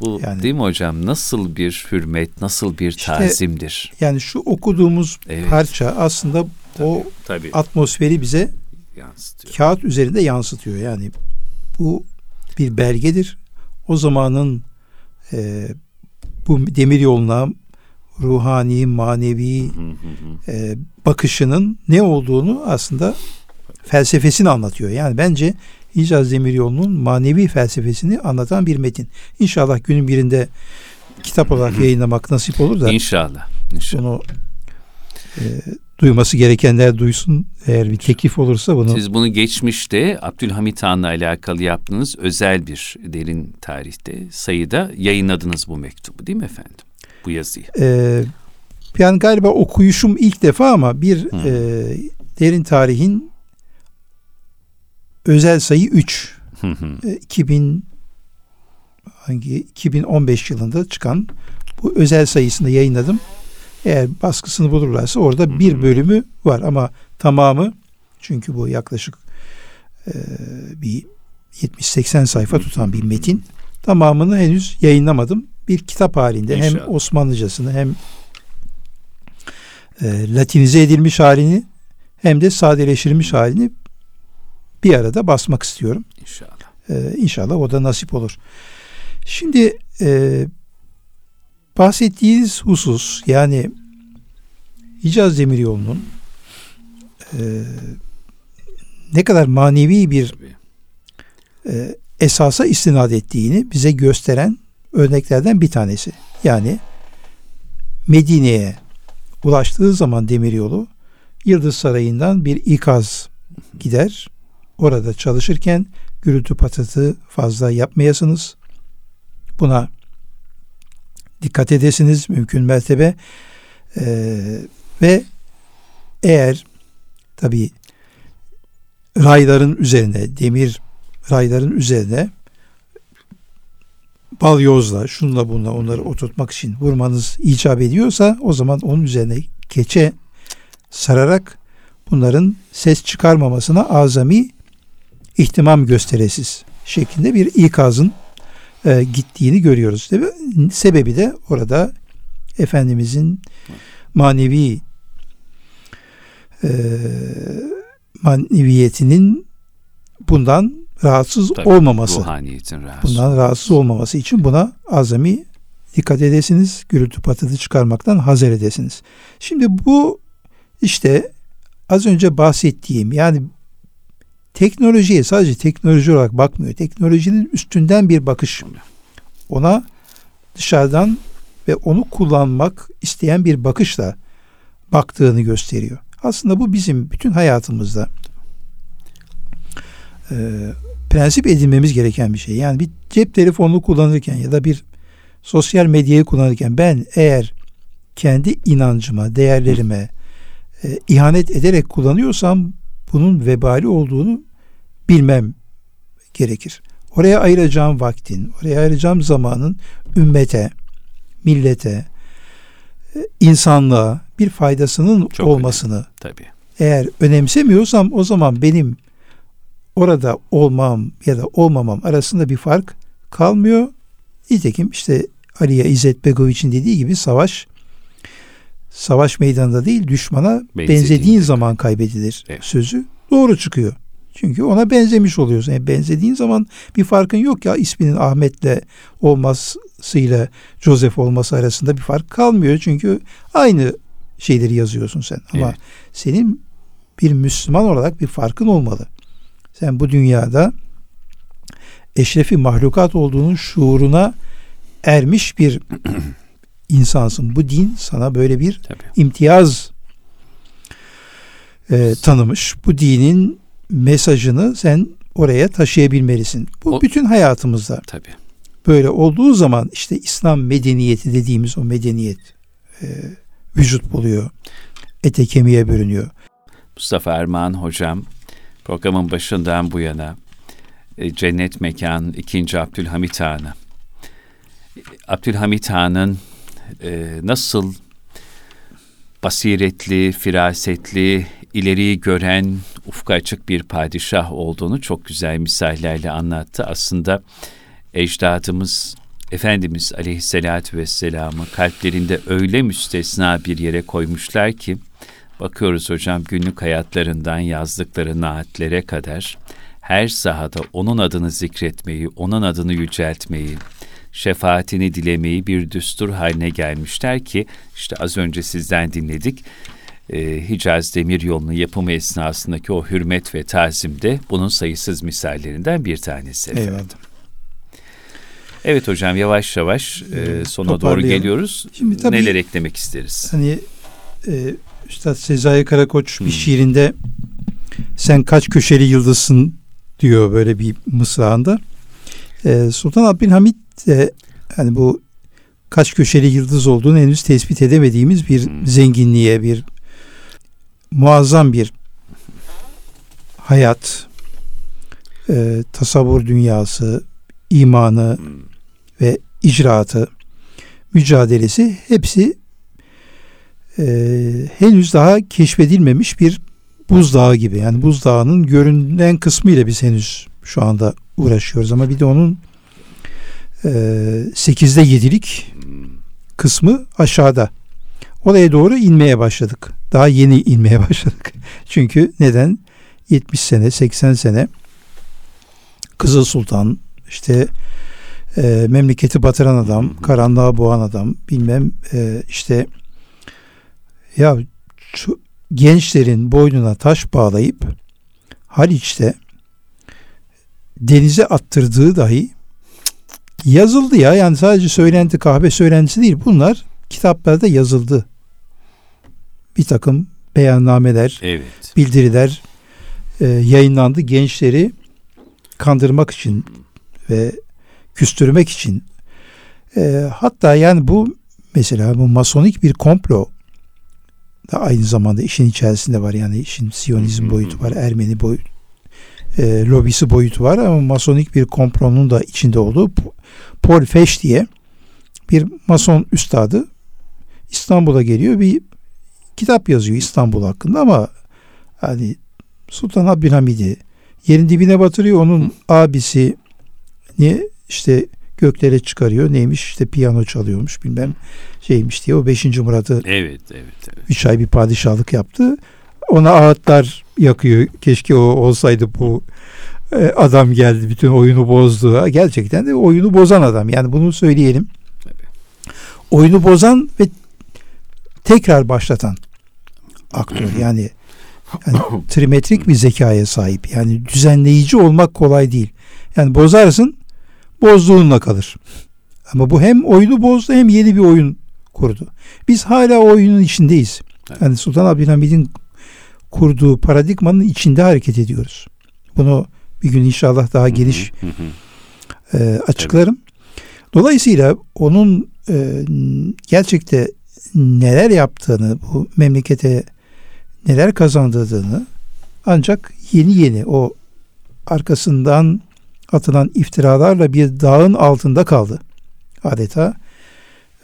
Bu yani, değil mi hocam? Nasıl bir hürmet, nasıl bir işte, tazimdir? Yani şu okuduğumuz evet. parça aslında tabii, o tabii. atmosferi bize yansıtıyor. Kağıt üzerinde yansıtıyor. Yani bu bir belgedir. O zamanın e, bu demir yoluna ruhani, manevi e, bakışının ne olduğunu aslında felsefesini anlatıyor. Yani bence Hicaz Demiryolu'nun manevi felsefesini anlatan bir metin. İnşallah günün birinde kitap olarak yayınlamak nasip olur da. İnşallah. İnşallah. Bunu e, duyması gerekenler duysun. Eğer bir teklif olursa bunu. Siz bunu geçmişte Abdülhamit Han'la alakalı yaptığınız özel bir derin tarihte sayıda yayınladınız bu mektubu değil mi efendim? Bu yazıyı. Ee, yani galiba okuyuşum ilk defa ama bir e, derin tarihin özel sayı 3. e, 2000 hangi 2015 yılında çıkan bu özel sayısında yayınladım. Eğer baskısını bulurlarsa orada bir bölümü var ama tamamı çünkü bu yaklaşık e, bir 70-80 sayfa tutan bir metin. Tamamını henüz yayınlamadım. Bir kitap halinde İnşallah. hem Osmanlıcasını hem e, Latinize edilmiş halini hem de sadeleştirilmiş halini bir arada basmak istiyorum. İnşallah. Ee, inşallah o da nasip olur. Şimdi e, bahsettiğiniz husus yani Hicaz Demiryolu'nun e, ne kadar manevi bir e, esasa istinad ettiğini bize gösteren örneklerden bir tanesi. Yani Medine'ye ulaştığı zaman demiryolu Yıldız Sarayı'ndan bir ikaz gider. Orada çalışırken gürültü patırtı fazla yapmayasınız. Buna dikkat edesiniz mümkün mertebe. Ee, ve eğer tabi rayların üzerine demir rayların üzerine balyozla şunla bunla onları oturtmak için vurmanız icap ediyorsa o zaman onun üzerine keçe sararak bunların ses çıkarmamasına azami ihtimam gösteresiz şeklinde bir ikazın e, gittiğini görüyoruz. Değil mi? Sebebi de orada Efendimizin manevi e, maneviyetinin bundan rahatsız Tabii, olmaması. Ruhaniyetin rahatsız. Bundan rahatsız olmaması için buna azami dikkat edesiniz. Gürültü patırtı çıkarmaktan hazer edesiniz. Şimdi bu işte az önce bahsettiğim yani teknolojiye sadece teknoloji olarak bakmıyor. Teknolojinin üstünden bir bakış. Ona dışarıdan ve onu kullanmak isteyen bir bakışla baktığını gösteriyor. Aslında bu bizim bütün hayatımızda e, prensip edinmemiz gereken bir şey. Yani bir cep telefonunu kullanırken ya da bir sosyal medyayı kullanırken ben eğer kendi inancıma, değerlerime e, ihanet ederek kullanıyorsam bunun vebali olduğunu bilmem gerekir. Oraya ayıracağım vaktin, oraya ayıracağım zamanın ümmete, millete, e, insanlığa bir faydasının Çok olmasını Tabii. eğer önemsemiyorsam o zaman benim orada olmam ya da olmamam arasında bir fark kalmıyor. Nitekim işte Aliye İzzet Begoviç'in dediği gibi savaş savaş meydanında değil düşmana benzediğin zaman kaybedilir Evet. sözü doğru çıkıyor. Çünkü ona benzemiş oluyorsun. Yani benzediğin zaman bir farkın yok ya isminin Ahmet'le olmasıyla Joseph olması arasında bir fark kalmıyor. Çünkü aynı şeyleri yazıyorsun sen. Ama Evet. senin bir Müslüman olarak bir farkın olmalı. Sen bu dünyada eşrefi mahlukat olduğunun şuuruna ermiş bir insansın. Bu din sana böyle bir Tabii. imtiyaz e, tanımış. Bu dinin mesajını sen oraya taşıyabilmelisin. Bu O- bütün hayatımızda Tabii. böyle olduğu zaman işte İslam medeniyeti dediğimiz o medeniyet e, vücut buluyor. Ete kemiğe bürünüyor. Mustafa Erman hocam programın başından bu yana e, Cennet Mekan 2. Abdülhamit Han'ı Abdülhamit Han'ın e, nasıl basiretli, firasetli, ileriyi gören, ufka açık bir padişah olduğunu çok güzel misallerle anlattı. Aslında ecdadımız Efendimiz Aleyhisselatü Vesselam'ı kalplerinde öyle müstesna bir yere koymuşlar ki Bakıyoruz hocam günlük hayatlarından yazdıkları naatlere kadar her sahada onun adını zikretmeyi, onun adını yüceltmeyi, şefaatini dilemeyi bir düstur haline gelmişler ki işte az önce sizden dinledik. Ee, Hicaz Demiryolu'nun yapımı esnasındaki o hürmet ve tazimde bunun sayısız misallerinden bir tanesi. efendim. Eyvallah. Evet hocam yavaş yavaş e, sona doğru geliyoruz. Şimdi tabii- Neler eklemek isteriz? Hani e, Üstad Sezai Karakoç Hmm. bir şiirinde sen kaç köşeli yıldızsın diyor böyle bir mısrağında. E, Sultan Abdülhamit de hani bu kaç köşeli yıldız olduğunu henüz tespit edemediğimiz bir Hmm. zenginliğe, bir muazzam bir hayat, e, tasavvur dünyası, imanı, Hmm. ve icraatı, mücadelesi hepsi e, henüz daha keşfedilmemiş bir buzdağı gibi. Yani buzdağının görünen kısmıyla biz henüz şu anda uğraşıyoruz ama bir de onun e, 8'de 7'lik kısmı aşağıda. Oraya doğru inmeye başladık. Daha yeni inmeye başladık. Çünkü neden? 70 sene, 80 sene Kızıl Sultan, işte e, memleketi batıran adam, karanlığa boğan adam, bilmem e, işte ya şu gençlerin boynuna taş bağlayıp Haliç'te denize attırdığı dahi yazıldı ya. Yani sadece söylenti kahve söylentisi değil. Bunlar kitaplarda yazıldı. Bir takım beyannameler, Evet. bildiriler e, yayınlandı. Gençleri kandırmak için ve küstürmek için. E, hatta yani bu mesela bu masonik bir komplo da aynı zamanda işin içerisinde var. Yani işin Siyonizm boyutu var, Ermeni boyut, e, lobisi boyutu var ama masonik bir komplonun da içinde olduğu Paul Fesch diye bir mason üstadı İstanbul'a geliyor bir kitap yazıyor İstanbul hakkında ama hani Sultan Abdülhamid'i yerin dibine batırıyor. Onun abisi ne işte göklere çıkarıyor. Neymiş işte piyano çalıyormuş bilmem şeymiş diye. O 5. Murat'ı Evet, evet, evet. 3 ay bir padişahlık yaptı. Ona ağıtlar yakıyor. Keşke o olsaydı bu e, adam geldi bütün oyunu bozdu. Gerçekten de oyunu bozan adam. Yani bunu söyleyelim. Oyunu bozan ve tekrar başlatan aktör. Yani, yani trimetrik bir zekaya sahip. Yani düzenleyici olmak kolay değil. Yani bozarsın bozduğunla kalır. Ama bu hem oyunu bozdu hem yeni bir oyun kurdu. Biz hala o oyunun içindeyiz. Yani Sultan Abdülhamid'in kurduğu paradigmanın içinde hareket ediyoruz. Bunu bir gün inşallah daha geniş e, açıklarım. Dolayısıyla onun e, gerçekte neler yaptığını, bu memlekete neler kazandırdığını ancak yeni yeni o arkasından atılan iftiralarla bir dağın altında kaldı. Adeta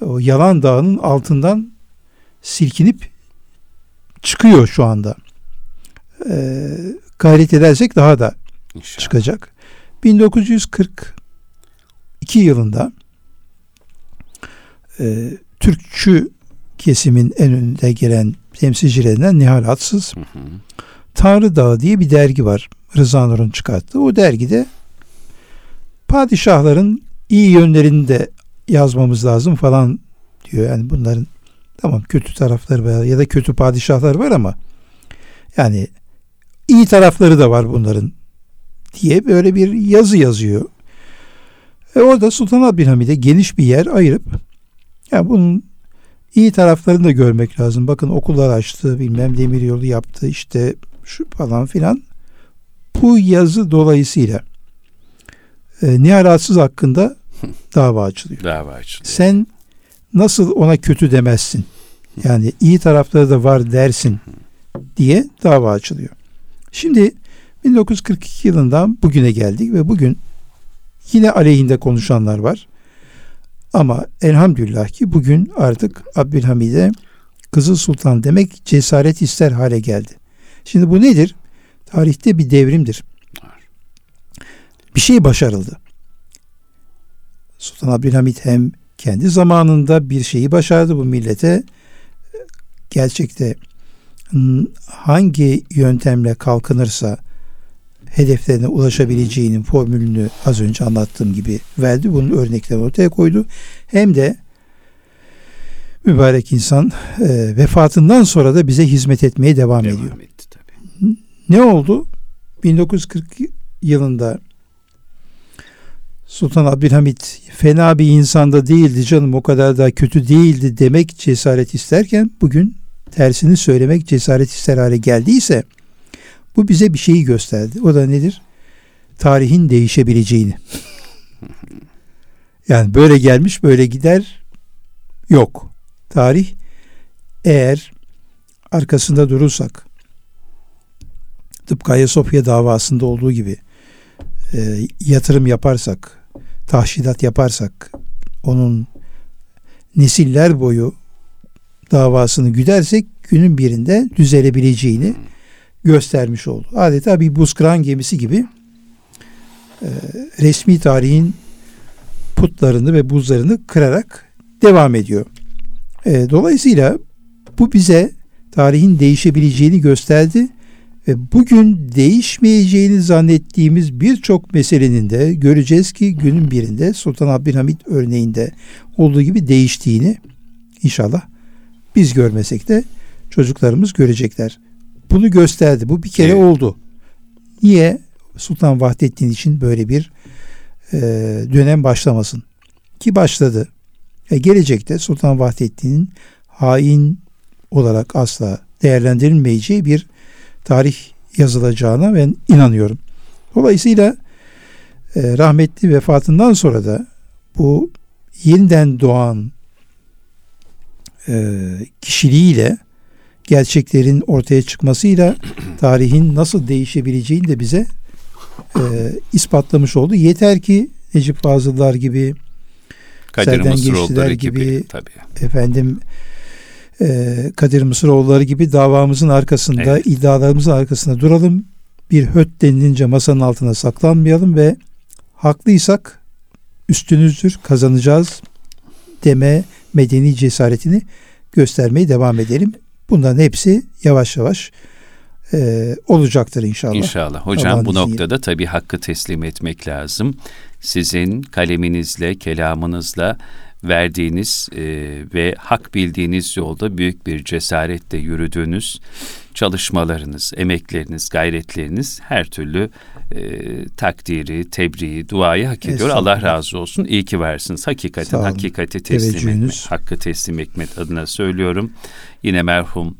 o yalan dağının altından silkinip çıkıyor şu anda. Ee, gayret edersek daha da İnşallah. çıkacak. 1942 yılında e, Türkçü kesimin en önünde gelen temsilcilerinden Nihal Atsız Hı hı. Tanrı Dağı diye bir dergi var. Rıza Nur'un çıkarttığı. O dergide padişahların iyi yönlerini de yazmamız lazım falan diyor. Yani bunların tamam kötü tarafları var ya da kötü padişahlar var ama yani iyi tarafları da var bunların diye böyle bir yazı yazıyor. E orada Sultan Abdülhamid'e geniş bir yer ayırıp ya bunun iyi taraflarını da görmek lazım. Bakın okullar açtı, bilmem demiryolu yaptı, işte şu falan filan. Bu yazı dolayısıyla e, Nihal Atsız hakkında dava açılıyor. Dava açılıyor. Sen nasıl ona kötü demezsin? Yani iyi tarafları da var dersin diye dava açılıyor. Şimdi 1942 yılından bugüne geldik ve bugün yine aleyhinde konuşanlar var. Ama elhamdülillah ki bugün artık Abdülhamid'e Kızıl Sultan demek cesaret ister hale geldi. Şimdi bu nedir? Tarihte bir devrimdir. Bir şey başarıldı. Sultan Abdülhamit hem kendi zamanında bir şeyi başardı bu millete. Gerçekte hangi yöntemle kalkınırsa hedeflerine ulaşabileceğinin formülünü az önce anlattığım gibi verdi. Bunun örneklerini ortaya koydu. Hem de mübarek insan e, vefatından sonra da bize hizmet etmeye devam, ediyor. Devam etti tabii. Ne oldu? 1940 yılında Sultan Abdülhamit fena bir insanda değildi canım o kadar da kötü değildi demek cesaret isterken bugün tersini söylemek cesaret ister hale geldiyse bu bize bir şeyi gösterdi. O da nedir? Tarihin değişebileceğini. Yani böyle gelmiş böyle gider yok. Tarih eğer arkasında durursak tıpkı Ayasofya davasında olduğu gibi e, yatırım yaparsak, tahşidat yaparsak, onun nesiller boyu davasını güdersek günün birinde düzelebileceğini göstermiş oldu. Adeta bir buz kıran gemisi gibi e, resmi tarihin putlarını ve buzlarını kırarak devam ediyor. E, dolayısıyla bu bize tarihin değişebileceğini gösterdi ve bugün değişmeyeceğini zannettiğimiz birçok meselenin de göreceğiz ki günün birinde Sultan Abdülhamit örneğinde olduğu gibi değiştiğini inşallah biz görmesek de çocuklarımız görecekler. Bunu gösterdi. Bu bir kere evet. oldu. Niye Sultan Vahdettin için böyle bir e, dönem başlamasın? Ki başladı. E, gelecekte Sultan Vahdettin'in hain olarak asla değerlendirilmeyeceği bir tarih yazılacağına ben inanıyorum. Dolayısıyla e, rahmetli vefatından sonra da bu yeniden doğan e, kişiliğiyle gerçeklerin ortaya çıkmasıyla tarihin nasıl değişebileceğini de bize e, ispatlamış oldu. Yeter ki Necip Fazıllar gibi Kadir Serden Geçtiler gibi, gibi tabii. efendim e, Kadir Mısıroğulları gibi davamızın arkasında, evet. iddialarımızın arkasında duralım. Bir höt denilince masanın altına saklanmayalım ve haklıysak üstünüzdür, kazanacağız deme medeni cesaretini göstermeye devam edelim. Bunların hepsi yavaş yavaş e, olacaktır inşallah. İnşallah. Hocam Allah'ın bu noktada tabii hakkı teslim etmek lazım. Sizin kaleminizle, kelamınızla verdiğiniz e, ve hak bildiğiniz yolda büyük bir cesaretle yürüdüğünüz çalışmalarınız, emekleriniz, gayretleriniz her türlü e, takdiri, tebriği, duayı hak ediyor. Allah razı olsun. İyi ki varsınız. Hakikaten hakikati teslim etmek, hakkı teslim etmek adına söylüyorum. Yine merhum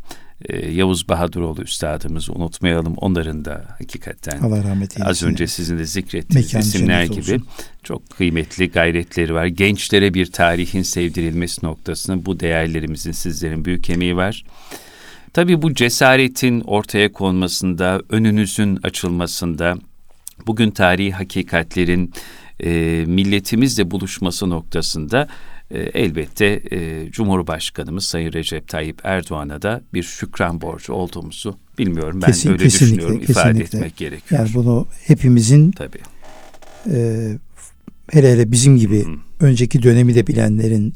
e, Yavuz Bahaduroğlu üstadımızı unutmayalım. Onların da hakikaten Allah rahmet eylesin. az önce sizin de zikrettiğiniz isimler gibi olsun. çok kıymetli gayretleri var. Gençlere bir tarihin sevdirilmesi noktasında bu değerlerimizin sizlerin büyük emeği var. Tabii bu cesaretin ortaya konmasında, önünüzün açılmasında, bugün tarihi hakikatlerin e, milletimizle buluşması noktasında e, elbette e, Cumhurbaşkanımız Sayın Recep Tayyip Erdoğan'a da bir şükran borcu olduğumuzu bilmiyorum. Ben Kesin, öyle kesinlikle, düşünüyorum kesinlikle. ifade etmek gerekiyor. Yani bunu hepimizin Tabii. E, hele hele bizim gibi Hı-hı. önceki dönemi de bilenlerin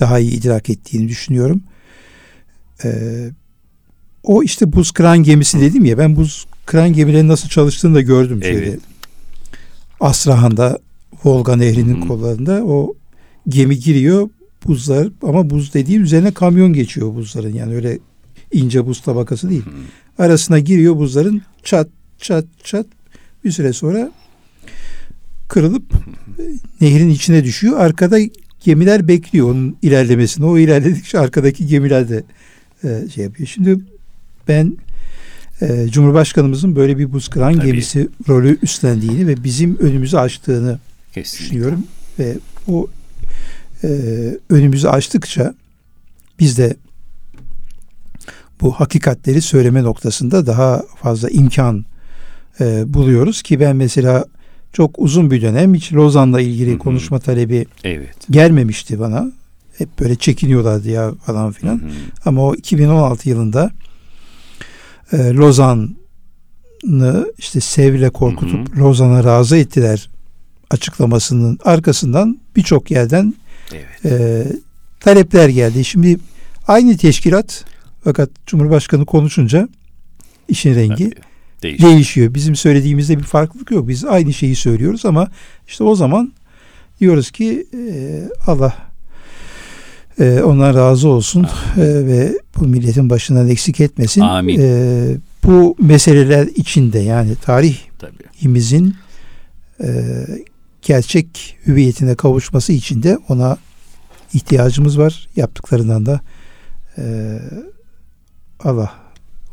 daha iyi idrak ettiğini düşünüyorum. E, o işte buz kıran gemisi dedim ya ben buz kıran gemilerin nasıl çalıştığını da gördüm evet. şeyde. Asrahan'da Volga Nehri'nin Hı-hı. kollarında o gemi giriyor buzlar ama buz dediğim üzerine kamyon geçiyor buzların yani öyle ince buz tabakası değil. Hmm. Arasına giriyor buzların çat çat çat bir süre sonra kırılıp nehrin içine düşüyor. Arkada gemiler bekliyor onun ilerlemesini. O ilerledikçe arkadaki gemiler de e, şey yapıyor. Şimdi ben e, Cumhurbaşkanımızın böyle bir buz kıran Tabii. gemisi rolü üstlendiğini ve bizim önümüzü açtığını Kesinlikle. düşünüyorum. Ve o e, önümüzü açtıkça biz de bu hakikatleri söyleme noktasında daha fazla imkan e, buluyoruz ki ben mesela çok uzun bir dönem hiç Lozan'la ilgili Hı-hı. konuşma talebi evet. gelmemişti bana. Hep böyle çekiniyorlardı ya falan filan. Hı-hı. Ama o 2016 yılında e, Lozan'ı işte sevle korkutup Lozan'a razı ettiler açıklamasının arkasından birçok yerden Evet. E, talepler geldi. Şimdi aynı teşkilat fakat Cumhurbaşkanı konuşunca işin rengi değişiyor. değişiyor. Bizim söylediğimizde bir farklılık yok. Biz aynı şeyi söylüyoruz ama işte o zaman diyoruz ki e, Allah e, ondan razı olsun e, ve bu milletin başından eksik etmesin. Amin. E, bu meseleler içinde yani tarihimizin e, gerçek hüviyetine kavuşması için de ona ihtiyacımız var. Yaptıklarından da e, Allah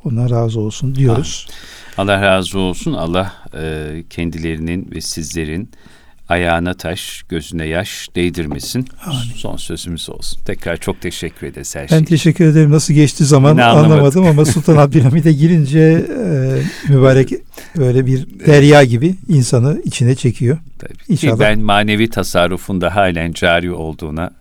ona razı olsun diyoruz. Allah razı olsun. Allah e, kendilerinin ve sizlerin ayağına taş, gözüne yaş değdirmesin. Son sözümüz olsun. Tekrar çok teşekkür ederiz her şey. Ben teşekkür ederim. Nasıl geçti zaman anlamadım. anlamadım ama Sultan Abdülhamid'e girince e, mübarek böyle bir derya gibi insanı içine çekiyor. Tabii. Ki İnşallah. ben manevi tasarrufunda halen cari olduğuna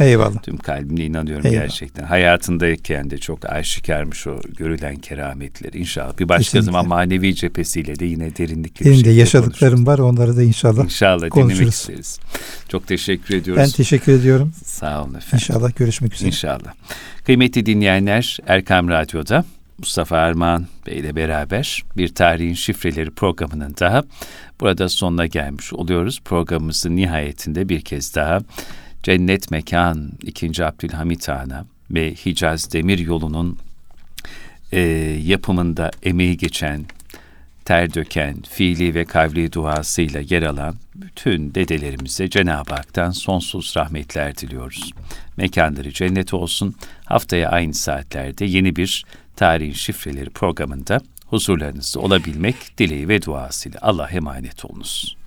Eyvallah. tüm kalbimle inanıyorum Eyvallah. gerçekten. Hayatındayken de çok aşikarmış o görülen kerametleri. İnşallah bir başka Kesinlikle. zaman manevi cephesiyle de yine derinlikli bir Benim de şekilde yaşadıklarım var. Onları da inşallah. konuşuruz. İnşallah dinlemek konuşuruz. isteriz. Çok teşekkür ediyoruz. Ben teşekkür ediyorum. Sağ olun efendim. İnşallah görüşmek üzere. İnşallah. Kıymetli dinleyenler Erkam Radyo'da Mustafa Armağan Bey ile beraber bir tarihin şifreleri programının daha burada sonuna gelmiş oluyoruz. Programımızın nihayetinde bir kez daha Cennet Mekan 2. Abdülhamit Han'a ve Hicaz Demir Yolu'nun e, yapımında emeği geçen, ter döken, fiili ve kavli duasıyla yer alan bütün dedelerimize Cenab-ı Hak'tan sonsuz rahmetler diliyoruz. Mekanları cennet olsun. Haftaya aynı saatlerde yeni bir Tarihin Şifreleri programında huzurlarınızda olabilmek dileği ve duasıyla Allah'a emanet olunuz.